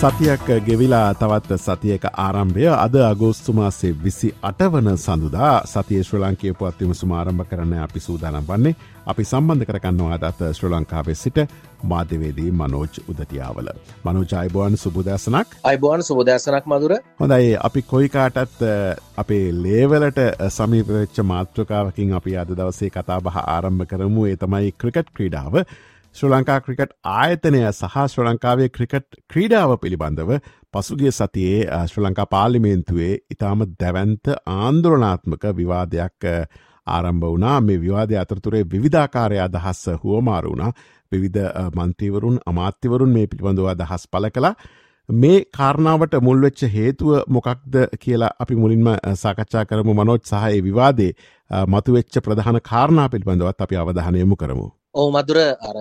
සතියක් ගෙවිලා තවත් සතියක ආරම්භය. අද අගෝස්තුමාසේ විසි අටවන සඳුදා සතිය ශ්‍ර ලංකේ පුවත්වම සුමාරම්භ කරන්න අපි සූදානම් වන්නේ. අපි සම්බන්ධ කරගන්නවා අදත් ශ්‍ර ලංකාවේ සිට මාධ්‍යවේදී මනෝජ් උදතියාවල. මනෝජයිබෝන් සුබදෑසනක් අයිබෝන් සුබදෑසනක් මදුර හොඳයි අපි කොයිකාටත් අපේ ලේවලට සමීපවෙච්ච මාතෘකාවකින් අපි අද දවසේ කතා බහ ආරම්භ කරමු. ඒ තමයි ක්‍රිකට් ක්‍රීඩාව ශ්‍ර ලංකා ක්‍රිකට් ආයතනය සහ ශ්‍ර ලංකාවේ ක්‍රිකට් ක්‍රීඩාව පිළිබඳව පසුගිය සතියේ ශ්‍ර ලංකා පාලිමේන්තුවේ ඉතාම දැවන්ත ආන්දුරනාත්මක විවාදයක් ආරම්භ වනා මේ විවාදය අතරතුරේ විධාකාරය අදහස් හුවමාරු වුණා. විවිධ මන්ත්‍රීවරුන් අමාත්‍යවරුන් මේ පිළිබඳව අදහස් පල කලා මේ කාරණාවට මුල්වෙච්ච හේතුව මොකක්ද කියලා අපි මුලින්ම සාකච්ඡා කරමු. මනෝච් සහය විවාදේ මතුවෙච්ච ප්‍රධාන කාරණා පිළිබඳවත් අපි අවධානයමු කරමු. ඔහු මදුර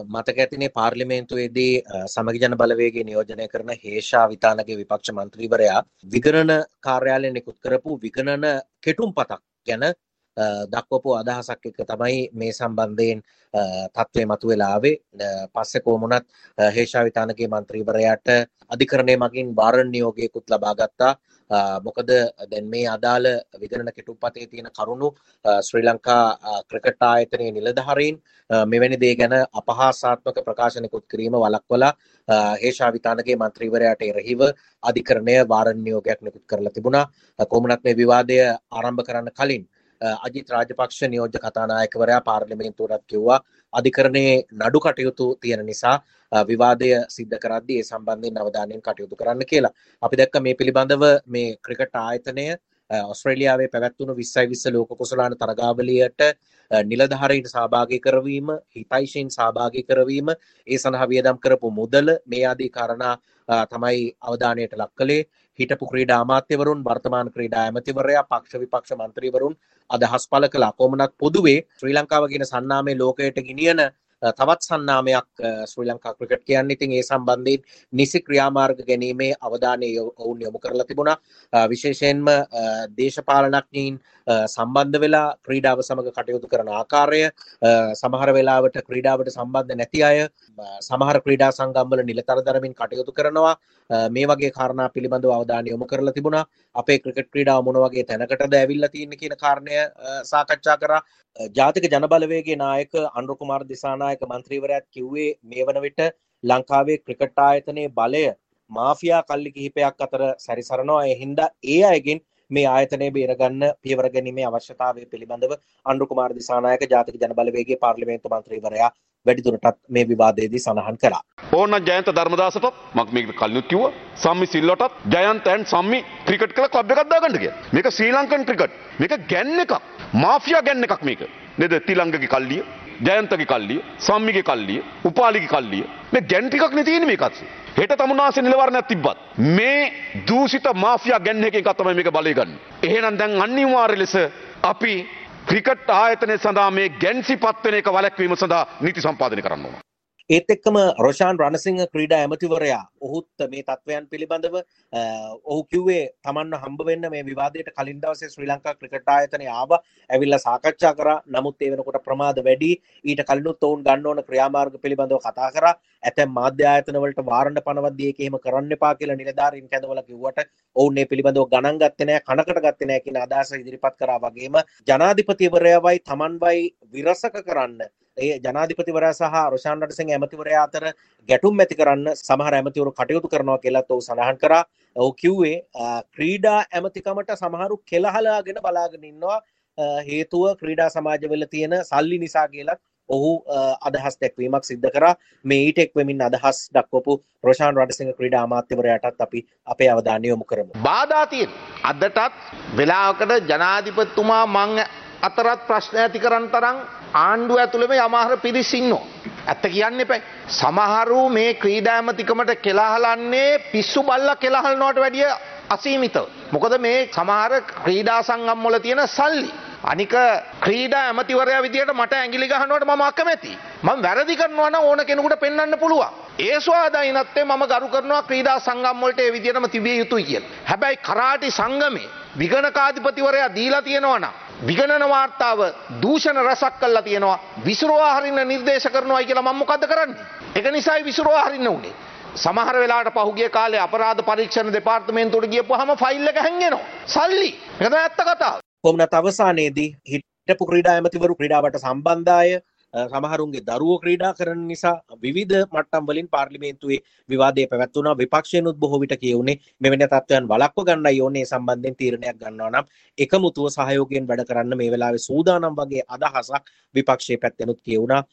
මතක ඇතිනේ පාර්ලිමේන්තුවේදී සමගි ජන බලවේගේ නියෝජනය කරන හේෂා විතානගේ විපක්ෂ මන්ත්‍රීවරයා විගණන කාර්යාලය නිකුත් කරපු විගණන කෙටුම් පතක් ගැන දක්වපු අදහසක් එක තමයි මේ සම්බන්ධයෙන් තත්ත්වය මතු වෙලාවේ පස්සෙ කෝමුණත් හේෂා විතානගේ මන්ත්‍රීවරයාට අධිකරණය මගින් වාරණ නියෝගයකුත් ලබා ගත්තා. මොකද දැන් මේ අදාළ විගණන කෙටුම්පතේ තියෙන කරුණු ශ්‍රී ලංකා ක්‍රිකට් ආයතනයේ නිලධාරීන් මෙවැනි දේ ගැන අපහාසාත්මක ප්‍රකාශනකුත් කිරීම වළක්වලා හේෂා විතානගේ මන්ත්‍රීවරයාට එරෙහිව අධිකරණය වාරණ නියෝගයක් නිකුත් කරලා තිබුණා. කොමුණත් මේ විවාදය ආරම්භ කරන්න කලින් අජිත් රාජපක්ෂ නියෝජ්‍ය කතානායකවරයා පාර්ලිමේන්තුවටත් කිව්වා අධිකරණයේ නඩු කටයුතු තියෙන නිසා විවාදය සිද්ධ කරද්දී ඒ සම්බන්ධයෙන් අවධානයෙන් කටයුතු කරන්න කියලා. අපි දැක්ක මේ පිළිබඳව මේ ක්‍රිකට් ආයතනය ඔස්ට්‍රේලියාවේ පැවැත්වුණු විස්සයි විස්ස ලෝක කුසලාන තරගාවලියට නිලධාරීන් සහභාගී කරවීම හිතයිශීන් සහභාගී කරවීම ඒ සඳහා වියදම් කරපු මුදල මේ ආදී කාරණා තමයි අවධානයට ලක් කළේ හිටපු ක්‍රීඩා අමාත්‍යවරුන් වර්තමාන ක්‍රීඩා ඇමතිවරයා පක්ෂ විපක්ෂ මන්ත්‍රීවරුන් අදහස් පළ කළා. කොමනත් පොදුවේ ශ්‍රී ලංකාව කියන සන්නාමේ ලෝකයට ගෙනියන තවත් සන්නාමයක් ශ්‍රී ලංකා ක්‍රිකට් කියන්න ඉතින් ඒ සම්බන්ධයෙන් නිසි ක්‍රියාමාර්ග ගැනීමේ අවධානය ඔවුන් යොමු කරලා තිබුණා. විශේෂයෙන්ම දේශපාලනඥයින් සම්බන්ධ වෙලා ක්‍රීඩාව සමග කටයුතු කරන ආකාරය සමහර වෙලාවට ක්‍රීඩාවට සම්බන්ධ නැති අය සමහර ක්‍රීඩා සංගම්වල නිලතර දරමින් කටයුතු කරනවා. මේ වගේ කාරණා පිළිබඳව අවධානය යොමු කරලා තිබුණා. අපේ ක්‍රිකට් ක්‍රීඩාව මොන වගේ තැනකටද ඇවිල්ලා තියෙන්නේ කියන කාරණය සාකච්ඡා කරා. ජාතික ජනබලවේගේ නායක අනුර කුමාර දිසානායක මන්ත්‍රීවරයාත් කිව්වේ මේ වන විට ලංකාවේ ක්‍රිකට් ආයතනයේ බලය මාෆියා කල්ලි කිහිපයක් අතර සැරිසරනවා. ඒ හින්දා ඒ අයගෙන් මේ ආයතනය බේරගන්න පියවර ගැනීමේ අවශ්‍යතාවය පිළිබඳව අනුර කුමාර දිසානායක ජාතික ජනබලවේගේ පාර්ලිමේන්තු මන්ත්‍රීවරයා වැඩිදුරටත් මේ විවාදයේදී සඳහන් කළා. ඕන්න ජයන්ත ධර්මදාසටත් මම මේක කලිනුත් කිව්වා සම්මි සිල්වටත් ජයන්ත ඇන් සම්මි ක්‍රිකට් කියලා ක්ලබ් එකක් දාගන්න කියලා. මේක ශ්‍රී ලංකන් ක්‍රිකට්. මේක ගැන්න එකක්. මාෆියා ගැන්න එකක් මේක. නේද? තිලංගගේ කල්ලිය, ජයන්තගේ කල්ලිය, සම්මිගේ කල්ලිය, උපාලිගේ කල්ලිය. මේ ගැන් ටිකක් නේ තියෙන්නේ මේකත්. හෙට තමුන්නාසේ නිලවරණයක් තිබ්බත් මේ දූෂිත මාෆියා ගැන්න එකෙන් තමයි මේක බලය ගන්න. එහෙනම් දැන් අනිවාර්ය ලෙස අපි ක්‍රිකට් ආයතනය සඳහා මේ ගැන්සි පත්වන එක වලැක්වීම සඳහා නීති සම්පාදනය කරන්න ඕන. ඒත් එක්කම රොෂාන් රණසිංහ ක්‍රීඩා ඇමතිවරයා ඔහුත් මේ තත්ත්වයන් පිළිබඳව ඔහු කිව්වේ තමන්ව හම්බ වෙන්න මේ විවාදයට කලින් දවසේ ශ්‍රී ලංකා ක්‍රිකට් ආයතනය ආව. ඇවිල්ලා සාකච්ඡා කරා. නමුත් ඒ වෙනකොට ප්‍රමාද වැඩි. ඊට කලිනුත් ඔවුන් ගන්න ඕන ක්‍රියාමාර්ග පිළිබඳව කතා කරා. ඇතැම් මාධ්‍ය ආයතන වලට වාරණ පනවද්දී ඒක එහෙම කරන්න එපා කියලා නිලධාරීන් කැඳවලා කිව්වට ඔවුන් මේ පිළිබඳව ගණන් ගත්තේ නැහැ කනකට ගත්තේ නැහැ කියන අදහස ඉදිරිපත් කරා වගේම ජනාධිපතිවරයාවයි තමන්වයි විරසක කරන්න ඒ ජනාධිපතිවරයා සහ රොෂාන් රණසිංහ ඇමතිවරයා අතර ගැටුම් ඇති කරන්න සමහර ඇමතිවරු කටයුතු කරනවා කියලාත් ඔහු සඳහන් කරා. ඔහු කිව්වේ ක්‍රීඩා ඇමතිකමට සමහරු කෙලහලාගෙන බලාගෙන ඉන්නවා හේතුව ක්‍රීඩා සමාජවල තියෙන සල්ලි නිසා කියලත් ඔහු අදහස් දැක්වීමක් සිද්ධ කරා මේ ඊට එක්වමින් අදහස් දක්වපු රෝෂාන් රටසිංහ ක්‍රීඩා අමාත්‍යවරයාටත් අපි අපේ අවධානය යොමු කරමු. බාධා තියෙන අදටත් වෙලාවකට ජනාධිපතිතුමා මං අතරත් ප්‍රශ්න ඇති කරන්න තරම් ආණ්ඩුව ඇතුළෙම යමහර පිරිස් ඉන්නවා. ඇත්ත කියන්න එපැයි. සමහරු මේ ක්‍රීඩාඇමතිකමට කෙලාහලන්නේ පිස්සු බල්ල කෙලහල්නොට වැඩිය අසීමිතව. මොකද මේ සමහර ක්‍රීඩා සංගම්වල තියෙන සල්ලි. අනික ක්‍රීඩා ඇමතිවරයා විදියට මට ඇගිලි ගහනුවට මම අකමැති. මම වැරදි කරනවා නම් ඕන කෙනෙකුට පෙන්වන්න පුළුවන්. ඒ ස්වාධීනත්වය මම ගරු කරනවා ක්‍රීඩා සංගම් වලට ඒ විදියටම තිබිය යුතුයි කියලා. හැබැයි කරාටි සංගමේ විගණකාධිපතිවරයා දීලා තියෙනවා නම් විගණන වාර්තාව දූෂණ රසක් කළා තියෙනවා විසිරුවා හරින්න නිර්දේශ කරනවා කියලා මම මොකද්ද කරන්නේ? ඒක නිසායි විසිරුවා හරින්න උනේ. සමහර වෙලාට පහුගිය කාලේ අපරාධ පරීක්ෂණ දෙපාර්තමේන්තුවට ගියපුවාම ෆයිල් එක හැංගෙනවා. සල්ලි. ඒක තමයි ඇත්ත කතාව. කොමනත් අවසානයේදී හිටපු ක්‍රීඩා ඇමතිවරු ක්‍රීඩාවට සම්බන්ධය සමහරුන්ගේ දරුවෝ ක්‍රීඩා කරන නිසා විවිධ මට්ටම් වලින් පාර්ලිමේන්තුවේ විවාදය පැවැත්වුණා. විපක්ෂයනුත් බොහෝ විට කියුනේ මෙවැනි තත්ත්වයන් වළක්ව ගන්නයි ඕනේ සම්බන්ධයෙන් තීරණයක් ගන්නවා නම් එකමුතුව සහයෝගයෙන් වැඩ කරන්න මේ වෙලාවේ සූදානම් වගේ අදහසක් විපක්ෂයේ පැත්තෙනුත් කියුණා.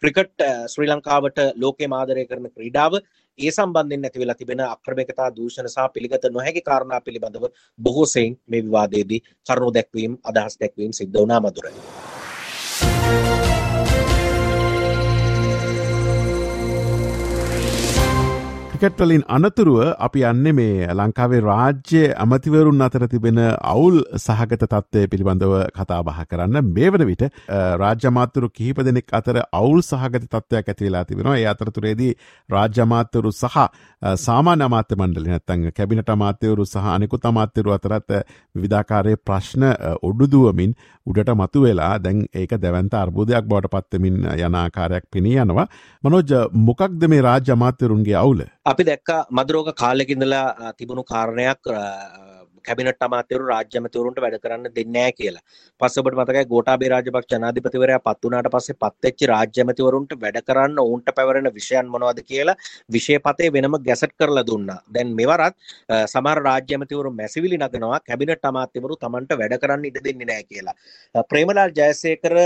ක්‍රිකට් ශ්‍රී ලංකාවට ලෝකේ ආදරය කරන ක්‍රීඩාව ඒ සම්බන්ධයෙන් ඇති වෙලා තිබෙන අක්‍රමිකතා දූෂණ සහ පිළිගත නොහැකි කාරණා පිළිබඳව බොහෝ සෙයින් මේ විවාදයේදී කරුණු දැක්වීම අදහස් දැක්වීම සිද්ධ වුණා මధుරයි. ක්‍රිකට්වලින් අනතුරුව අපි යන්න මේ ලංකාවේ රාජ්‍ය ඇමතිවරුන් අතර තිබෙන අවුල් සහගත තත්ත්වය පිළිබඳව කතා බහ කරන්න. මේ වන විට රාජ්‍යමාතරු කිහිප දෙනෙක් අතර අවුල් සහගත තත්ත්වයක් ඇති වෙලා තිබෙනවා. ඒ අතරතුරේදී රාජ්‍යමාතරු සහ සාමාන්‍ය අමාත්‍ය මණ්ඩලි නැත්තං කැබිනට අමාත්‍යවරු සහ අනෙකුත් අමාත්‍යරු අතරත් විවිධාකාරය ප්‍රශ්න ඔඩුදුවමින් උඩට මතු වෙලා දැන් ඒක දැවන්ත අර්බුදයක් බවට පත්තමින් යනාකාරයක් පිණී යනවා. මනෝජ මොකක්ද මේ රාජ්‍ය අමාත්‍යරුන්ගේ අවුල? අපි දැක්ක මදුරෝග කාලෙකින්දලා තිබුණු කාරණයක් කැබිනට අමාත්‍යවරු රාජ්‍යමතිවරුන්ට වැඩ කරන්න දෙන්නෑ කියලා. පස්සබට මතකයි ගෝඨාභය රාජපක්ෂ ජනාධිපතිවරයා පත් වුණාට පස්සේ පත්වෙච්ච රාජ්‍යමතිවරුන්ට වැඩ කරන්න ඔවුන්ට පැවරෙන විෂයන් මොනවද කියලා විෂයපතේ වෙනම ගැසට් කරලා දුන්නා. දැන් මෙවරත් සමහර රාජ්‍යමතිවරු මැසිවිලි නගනවා කැබිනට අමාත්‍යවරු Tamanට වැඩ කරන්න ඉඩ දෙන්නේ නැහැ කියලා. ප්‍රේමලාල් ජයසේකර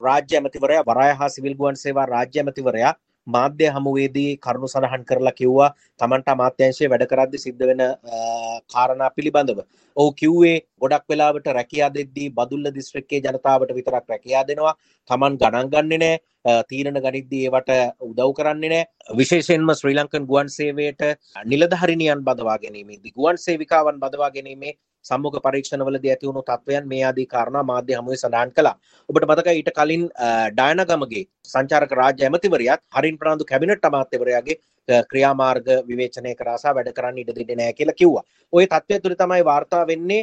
රාජ්‍ය ඇමතිවරයා වරාය හා සිවිල් ගුවන් සේවා රාජ්‍ය ඇමතිවරයා මාධ්‍ය හමුවේදී කරුණු සඳහන් කරලා කිව්වා තමන්ට අමාත්‍යංශයේ වැඩ කරද්දි සිද්ධ වෙන කාරණා පිළිබඳව. ඔහු කිව්වේ ගොඩක් වෙලාවට රැකියා දෙද්දී බදුල්ල දිස්ත්‍රික්කයේ ජනතාවට විතරක් රැකියා දෙනවා. තමන් ගණන් ගන්නේ නැහැ. තීරණ ගනිද්දී ඒවට උදව් කරන්නේ නැහැ. විශේෂයෙන්ම ශ්‍රී ලංකන් ගුවන් සේවයට නිලධාරිනියන් බදවා ගැනීමේදී ගුවන් සේවිකාවන් බදවා ගැනීමේ සම්මුඛ පරීක්ෂණවලදී ඇති වුණු තත්වයන් මේ ආදී කාරණා මාධ්‍ය හමුවේ සඳහන් කළා. ඔබට මතකයි ඊට කලින් ඩයනගමගේ සංචාරක රාජ්‍ය ඇමතිවරයාත් හරින් ප්‍රනාන්දු කැබිනට් අමාත්‍යවරයාගේ ක්‍රියාමාර්ග විවේචනය කරාසා වැඩ කරන්න ඉඩ දෙන්නේ නැහැ කියලා කිව්වා. ওই තත්ත්වය තුළ තමයි වාර්තා වෙන්නේ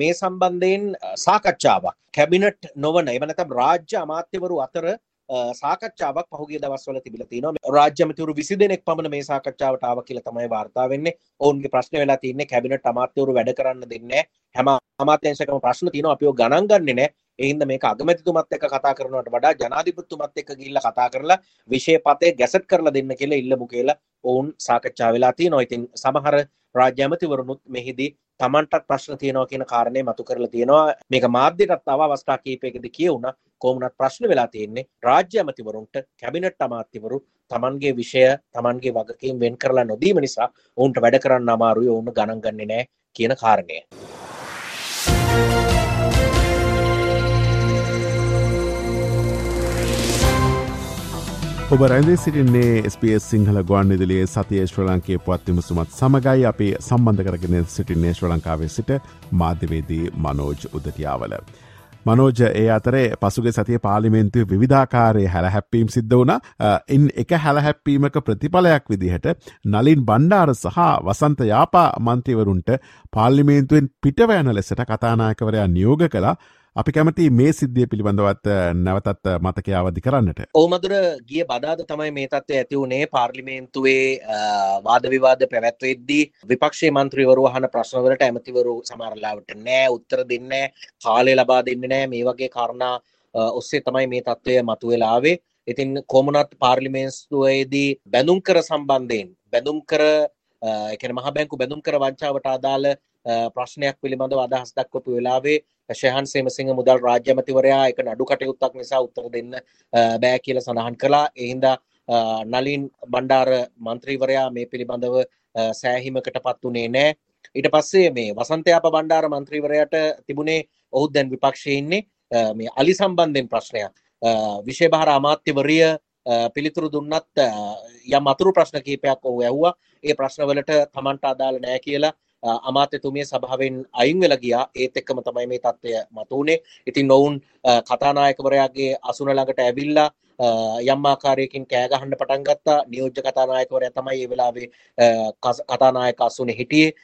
මේ සම්බන්ධයෙන් සාකච්ඡාවක්. කැබිනට් නොවන එහෙම නැත්නම් රාජ්‍ය අමාත්‍යවරු අතර සාකච්ඡාවක් පහුගිය දවස්වල තිබිලා තියෙනවා රාජ්‍ය ඇමතිවරු 20 දෙනෙක් පමණ මේ සාකච්ඡාවට ආවා කියලා තමයි වාර්තා වෙන්නේ. ඔවුන්ගේ ප්‍රශ්න වෙලා තියෙන්නේ කැබිනට් අමාත්‍යවරු වැඩ කරන්න දෙන්නේ හැම අමාත්‍යංශකම ප්‍රශ්න තියෙනවා අපිව ගණන් ගන්නේ නැහැ. ඒ හින්දා මේක අගමැතිතුමත් එක්ක කතා කරනවට වඩා ජනාධිපතිතුමත් එක්ක ගිහිල්ලා කතා කරලා විෂය පතේ ගැසට් කරලා දෙන්න කියලා ඉල්ලමු කියලා ඔවුන් සාකච්ඡා වෙලා තියෙනවා. ඉතින් සමහර රාජ්‍ය ඇමතිවරුනුත් මෙහිදී තමන්ටත් ප්‍රශ්න තියෙනවා කියන කාරණය මතු කරලා තියෙනවා. මේක මාධ්‍යයටත් තව අවස්ථා කිහිපයකදී කියවුණා. කොහොමනත් ප්‍රශ්න වෙලා තියෙන්නේ රාජ්‍ය ඇමතිවරුන්ට කැබිනට් අමාත්‍යවරු තමන්ගේ විෂය තමන්ගේ වගකීම් වෙන් කරලා නොදීම නිසා ඔවුන්ට වැඩ කරන්න අමාරුයි ඔවුන් ගණන් ගන්නේ නැහැ කියන කාරණය. ඔබ රැඳේ සිටින්නේ ස්පස් සිංහල ගුවන් විදිලියේ සතිය ශ්‍ර ලංකේ පුවත් විමසුමත් සමගයි අපි සම්බන්ධ කරගෙන සිටින්නේ ශ්‍ර ලංකාවේ සිට මාධ්‍යවේදී මනෝජ් උදතියාවල. මනෝජ ඒ අතරේ පසුගේ සතිය පාලිමෙන්තුව විධාකාරය හැලහැප්පීම් සිද්ධ වුණ. ඉන් එක හැලහැප්පීමක ප්‍රතිඵලයක් විදිහට නලින් බණ්ඩාර සහ වසන්ත යාපා මන්තිවරුන්ට පාල්ලිමේන්තුවෙන් පිටවයන ලෙසට කතානායකවරයා නියෝග කලා අපි කැමති මේ සිද්ධිය පිළිබඳවත් නැවතත් මතකයාවදි කරන්නට. ඕමදුර ගිය බදාද තමයි මේ තත්ව ඇති වුණේ. පාර්ලිමේන්තුවේ වාද විවාද පැවැත්වෙද්දී විපක්ෂේ මන්ත්‍රීවරු අහන ප්‍රශ්නවලට ඇමතිවරු සමරලාවට නෑ උත්තර දෙන්න කාලය ලබා දෙන්න නෑ. මේ වගේ කාරණා ඔස්සේ තමයි මේ තත්ත්වය මතුවෙලාවේ ඉතින් කොමුණත් පාර්ලිමේන්ස්තුවේදී බැඳුම් කර සම්බන්ධයෙන් බැඳුම් කර එකන මහ බැංකු බැඳුම් කර වංචාවට අදාළ ප්‍රශ්නයක් පිළිබඳව අදහස් දක්වපු වෙලාවේ ශයහන් සේමසිංහ මුදල් රාජ්‍යමතිවරයා එක නඩු කටයුත්තක් නිසා උත්තර දෙන්න බෑ කියලා සඳහන් කළා. ඒ හින්දා නලින් බණ්ඩාර මන්ත්‍රීවරයා මේ පිළිබඳව සෑහීමකට පත් වුණේ නෑ. ඊට පස්සේ මේ වසන්තයාප බණ්ඩාර මන්ත්‍රීවරයාට තිබුණේ ඔහුත් දැන් විපක්ෂයේ ඉන්නේ මේ අලි සම්බන්ධයෙන් ප්‍රශ්නයක්. විශේෂ බහර අමාත්‍යවරිය පිළිතුරු දුන්නත් යම් අතුරු ප්‍රශ්න කීපයක් ඔහු ඇහුවා ඒ ප්‍රශ්නවලට තමන්ට අදාළ නෑ කියලා අමාත්‍යතුමිය සභාවෙන් අයින් වෙලා ගියා. ඒත් එක්කම තමයි මේ තත්ත්වය මතුනේ ඉතින් නොවුන් කතානායකවරයාගේ අසුන ළඟට ඇවිල්ලා යම් ආකාරයකින් කෑ ගහන්න පටන් ගත්තා. නියෝජ්‍ය කතානායකවරයා තමයි ඒ වෙලාවේ කතානායක අසුනේ හිටියේ.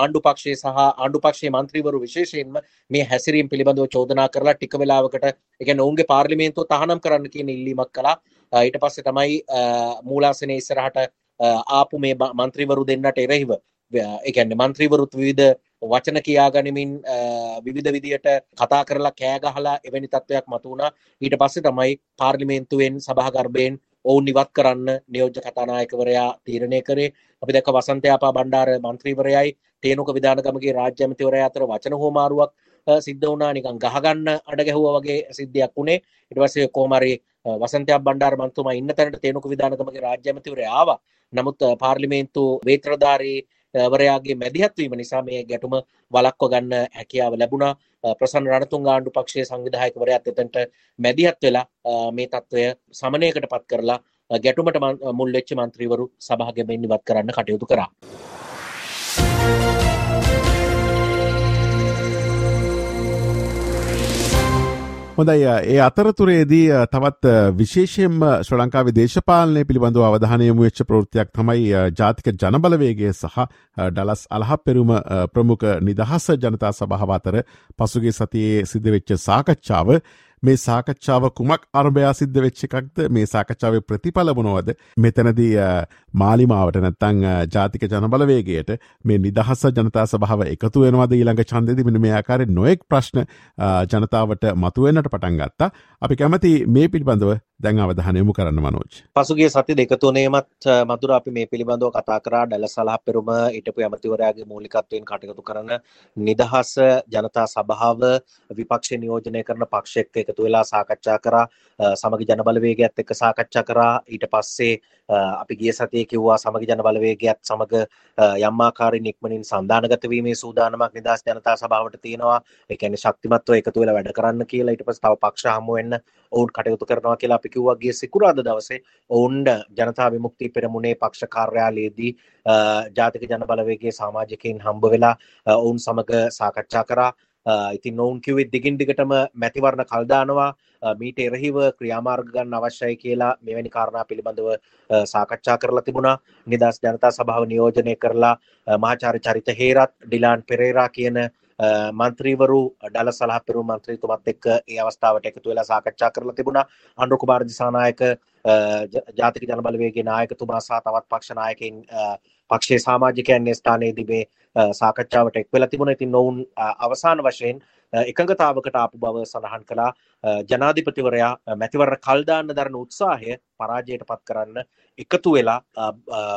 ආණ්ඩු පක්ෂයේ සහ ආණ්ඩු පක්ෂයේ මන්ත්‍රීවරු විශේෂයෙන්ම මේ හැසිරීම පිළිබඳව චෝදනා කරලා ටික වෙලාවකට ඒ කියන්නේ ඔවුන්ගේ පාර්ලිමේන්තුව තහනම් කරන්න කියන ඉල්ලීමක් කළා. ඊට පස්සේ තමයි මූලාසනයේ ඉස්සරහට ආපු මේ මන්ත්‍රීවරු දෙන්නට එරෙහිව එකන්න මන්ත්‍රීවරුත් විවිධ වචන කියාගනිමින් විවිධ විදියට කතා කරලා කෑගහලා එවැනි තත්ත්වයක් මතුවුණා. ඊට පස්සේ තමයි පාර්ලිමේන්තුවෙන් සභාගර්භයෙන් ඔවුන් නිවත් කරන්න නියෝජ්‍ය කතානායකවරයා තීරණය කරේ. අපි දැක වසන්තයාපා බණ්ඩාර මන්ත්‍රීවරයයි තේනුක විධානගමගේ රාජ්‍යමතිවරය අතර වචන හෝමාරුවක් සිද්ධ වුණා. නිකන් ගහගන්න අඩගැහුව වගේ සිද්ධයක් වුණේ. ඉටවසේ කෝමරි වසන්තය බණ්ඩාර මන්තුම ඉන්න තැනට තේනුක විධානගමගේ රාජ්‍යමතිවරය ආවා. නමුත් පාර්ලිමේන්තු වේත්‍රධාරී වරයාගේ මැදිහත්වීම නිසා මේ ගැටුම වලක්ව ගන්න හැකියාව ලැබුණා ප්‍රසන්න රණතුන් ආණ්ඩු පක්ෂයේ සංවිධායකවරයාත් එතනට මැදිහත් වෙලා මේ තත්ත්වය සමනයකට පත් කරලා ගැටුමට මුල් වෙච්ච මන්ත්‍රීවරු සභාවෙන් ඉවත් කරන්න කටයුතු කරා. හොඳයි. ඒ අතරතුරේදී තවත් විශේෂයෙන්ම ශ්‍ර ලංකාවේ දේශපාලනය පිළිබඳව අවධානයමු වෙච්ච ප්‍රෘතියක් තමයි ජාතික ජනබලවේගේ සහ ඩලස් අලහ පෙරුම ප්‍රමුඛ නිදහස ජනතා සභාව අතර පසුගේ සතියේ සිද්ධවෙච්ච සාකච්ඡාව. මේ සාකච්ඡාව කුමක් අර්භයා සිද්ධ වෙච්ච එකක්ද? මේ සාකච්ඡාව ප්‍රතිඵල වනෝවද මෙතනදී මාලිමාවට නැත්තං ජාතික ජනබලවේගේට මේ නිදහස ජනතා සභාව එකතු වෙනවාද ඊළඟ චන්දෙදි මෙන මේ ආකාර නොෙක් ප්‍රශ්න ජනතාවට මතුවෙන්නට පටන් ගත්තා. අපි කැමති මේ පිළිබඳව දැන් අවධානයමු කරන්න මනෝජ්. පසුගේ සති දෙකතුනේමත් මතුර අපි මේ පිළිබඳව කතා කරා. ඩැල සලහ පෙරුම ඉටපු ඇමතිවරයාගේ මූලිකත්වයෙන් කටයුතු කරන නිදහස් ජනතා සභාව විපක්ෂ නියෝජනය කරන පක්ෂෙක් එකතු වෙලා සාකච්ඡා කරා. සමගි ජනබලවේගයක්ත් එක්ක සාකච්ඡා කරා. ඊට පස්සේ අපි ගිය සතිය කිව්වා සමගි ජන බලවේගයත් සමග යම් ආකාරයෙන් ඉක්මනින් සන්දානගත වීමේ සූදානමක් නිදහස් ජනතා සභාවට තියෙනවා. ඒ කියන්නේ ශක්තිමත්ව එකතු වෙලා වැඩ කරන්න කියලා ඊට පස්සේ තව පක්ෂ හමු වෙන්න ඔවුන් කටයුතු කරනවා කියලා අපි කිව්වා ගිය සිකුරාදා දවසේ ඔවුන් ජනතා විමුක්ති පෙරමුණේ පක්ෂ කාර්යාලයේදී ජාතික ජන බලවේගයේ සමාජිකයින් හම්බ වෙලා ඔවුන් සමග සාකච්ඡා කරා. ඉතින් නොවුන් කිව්වෙත් දිගින් දිගටම මැතිවරණ කල්දානවා මීට එරහිව ක්‍රියාමාර්ග ගන්න අවශ්‍යයි කියලා මෙවැනි කාරණා පිළිබඳව සාකච්ඡා කරලා තිබුණා. නිදහස් ජනතා සභාව නියෝජනය කරලා මහාචාර්ය චරිත හේරත් ඩිලාන් පෙරේරා කියන මන්ත්‍රීවරු ඩල සලහපෙරු මන්ත්‍රීතුමත් එක්ක ඒ අවස්ථාවට එකතු වෙලා සාකච්ඡා කරලා තිබුණා අනුරු කුමාර දිසානායක ජාතික ජනබලවේගේ නායකතුමා සහ තවත් පක්ෂ නායකයින් පක්ෂයේ සමාජිකයන් ස්ථානයේදී මේ සාකච්ඡාවට එක් වෙලා තිබුණා. ඉතින් ඔවුන් අවසාන වශයෙන් එකඟතාවකට ආපු බව සඳහන් කළා ජනාධිපතිවරයා මැතිවරණ කල් දාන්න දරන උත්සාහය පරාජයට පත් කරන්න එකතු වෙලා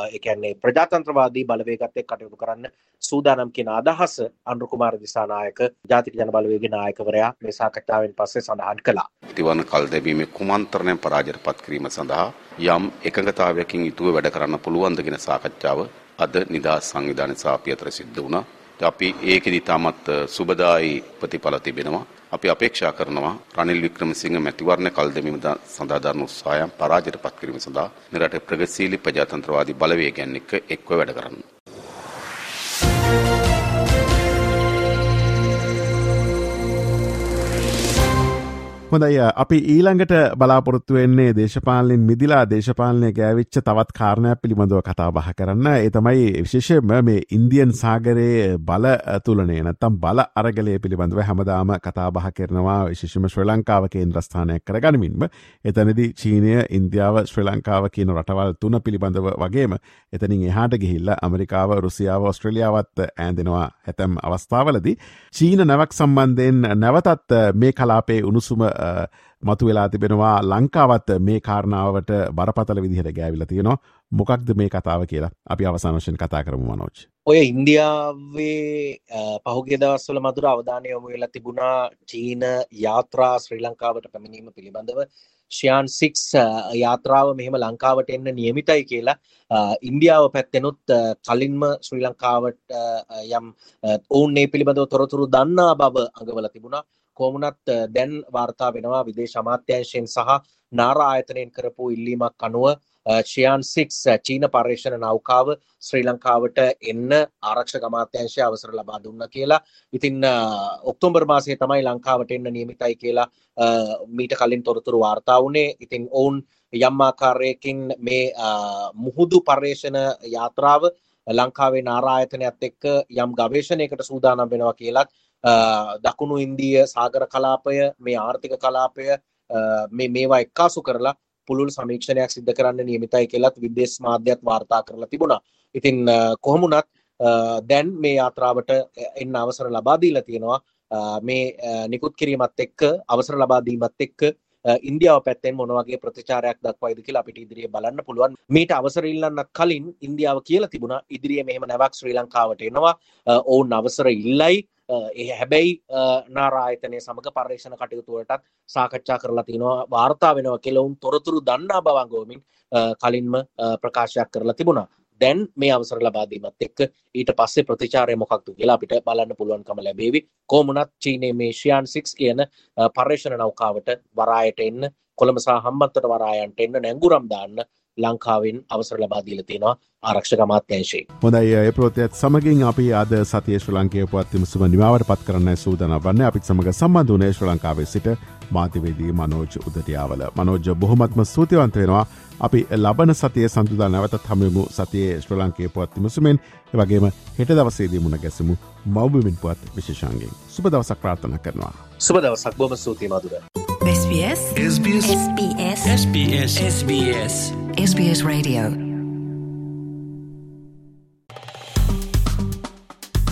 ඒ කියන්නේ ප්‍රජාතන්ත්‍රවාදී බලවේගත් එක්ක කටයුතු කරන්න සූදානම් කියන අදහස අනුර කුමාර දිසානායක ජාතික ජන බලවේගයේ නායකවරයා මේ සාකච්ඡාවෙන් පස්සේ සඳහන් කළා. මැතිවරණ කල් දැමීමේ කුමන්ත්‍රණය පරාජයට පත් කිරීම සඳහා යම් එකඟතාවයකින් යුතුව වැඩ කරන්න පුළුවන්ද කියන සාකච්ඡාව අද නිදහස් සංවිධානය සහ අපි අතර සිද්ධ වුණා. අපි ඒකෙදි තාමත් සුබදායි ප්‍රතිඵල තිබෙනවා. අපි අපේක්ෂා කරනවා රනිල් වික්‍රමසිංහ මැතිවරණ කල් දෙමීම සඳහා දරන උත්සාහයන් පරාජයට පත් කිරීම සඳහා මෙරට ප්‍රගතිශීලී ප්‍රජාතන්ත්‍රවාදී බලවේගයන් එක්ක එක්ව වැඩ කරන්න. හොඳයි. අපි ඊළඟට බලාපොරොත්තු වෙන්නේ දේශපාලෙන් මිදිලා දේශපාලනය ගෑවිච්ච තවත් කාරණයක් පිළිබඳව කතා බහ කරන්න. ඒ තමයි විශේෂයෙන්ම මේ ඉන්දියන් සාගරයේ බල තුලනේ නැත්තම් බල අරගලය පිළිබඳව හැමදාම කතා බහ කරනවා. විශේෂම ශ්‍ර ලංකාව කේන්ද්‍රස්ථානයක් කරගනිමින්ම. එතනදි චීනය ඉන්දියාව ශ්‍ර ලංකාව කියන රටවල් තුන පිළිබඳව වගේම එතනින් එහාට ගිහිල්ල ඇමරිකාව රුසියාව ඔස්ට්‍රලියාවත් ඇන්දෙනවා ඇතැම් අවස්ථාවලදී චීන නැවක් සම්බන්ධයෙන් නැවතත් මේ කලාපේ උණුසුම මතු වෙලා තිබෙනවා ලංකාවත් මේ කාරණාවට බරපතල විදිහට ගෑවිල තියෙනවා. මොකක්ද මේ කතාව කියලා අපි අවසානශයෙන් කතා කරමු මනෝච්. ඔය ඉන්දියාවේ පහුගේ දවස්වල මදුර අවධානය යොමු වෙලා තිබුණා චීන යාත්‍රා ශ්‍රී ලංකාවට පැමිණීම පිළිබඳව. ෂයාන් සික්ස් යාත්‍රාව මෙහෙම ලංකාවට එන්න නියමිතයි කියලා ඉන්දියාව පැත්තෙනුත් කලින්ම ශ්‍රී ලංකාවට යම් ඔවුන් ඒ පිළිබඳව තොරතුරු දන්නා බව අඟවල තිබුණා. කොමුණත් දැන් වාර්තා වෙනවා විදේශ අමාත්‍යංශයෙන් සහ නාර ආයතනයෙන් කරපු ඉල්ලීමක් අනුව ශයන් සික්ස් චීන පර්යේෂණ නෞකාව ශ්‍රී ලංකාවට එන්න ආරක්ෂක අමාත්‍යංශය අවසර ලබා දුන්න කියලා. ඉතින් ඔක්තෝබර් මාසයේ තමයි ලංකාවට එන්න නියමිතයි කියලා මීට කලින් තොරතුරු වාර්තා වුණේ. ඉතින් ඔවුන් යම් ආකාරයකින් මේ මුහුදු පර්යේෂණ යාත්‍රාව ලංකාවේ නාරායතනයත් එක්ක යම් ගවේෂණයකට සූදානම් වෙනවා කියලත් දකුණු ඉන්දීය සාගර කලාපය මේ ආර්ථික කලාපය මේ මේවා එක්කාසු කරලා පුළුල් සමීක්ෂණයක් සිද්ධ කරන්න නියමිතයි කියලත් විදේශ මාධ්‍යත් වාර්තා කරලා තිබුණා. ඉතින් කොහොමුණත් දැන් මේ යාත්‍රාවට එන්න අවසර ලබා දීලා තියෙනවා මේ නිකුත් කිරීමත් එක්ක අවසර ලබා දීමත් එක්ක Uh, ඉන්දියාව පැත්තෙන් මොනවගේ ප්‍රතිචාරයක් දක්වයිද කියලා අපිට ඉදිරියේ බලන්න පුළුවන්. මීට අවසර ඉල්ලන්නත් කලින් ඉන්දියාව කියලා තිබුණා. ඉදිරියේ මෙහෙම නැවක් ශ්‍රී ලංකාවට එනවා. Uh, ඔවුන් අවසර ඉල්ලයි. Uh, ඒ හැබැයි නාරායතනය සමඟ පර්ේෂණ කටයුතුවටත් සාකච්ඡා කරලා තිනවා. වාර්තා වෙනවා කෙලවුන් තොරතුරු දන්නා බවංගෝමින් කලින්ම ප්‍රකාශයක් කරලා තිබුණා. දැන් මේ අවසර ලබාදීමත් එක්ක ඊට පස්සේ ප්‍රතිචාරය මොකක්තු කියලා අපිට බලන්න පුළුවන්කම ලැබේවි කෝමුණත් චීනයේ මේ ශයන් සික්ස් කියන පර්ේෂණ නෞකාවට වරායට එන්න කොළඹසා හම්බත්තට වරායන්ට එන්න නැංගුරම් දාන්න ලංකාවෙන් අවසර ලබාදීල තියෙනවා ආරක්ෂක මාත්‍යංශයේ. හොඳයි ඒ ප්‍රෝතියත් සමගින් අපි අද සතිය ශ්‍ර ලංකේ පත්තිමසුම නිමාවට පත් කරන්න සූදන වන්න අපිත් සමඟ සම්බන්ධනය ශ්‍ර ලංකාවේ සිට මාතිවේදී මනෝජ් උදටියාවල මනෝජ බොහොමත්ම ස්තුතිවන්ත වෙනවා අපි ලබන සතිය සඳුදා නැවතත් හමමු සතියේ ශ්‍ර ලංකේ පුවත්තිමසුමෙන් වගේම හෙට දවසේදී මුණ ගැසමු මෞබිමින් පුවත් විශේෂන්ගේ සුප දවසක් ප්‍රාර්ථන කරනවා. සුප දවසක් බොම ස්තුති මදුර. SBS SBS SBS SBS SBS SBS Radio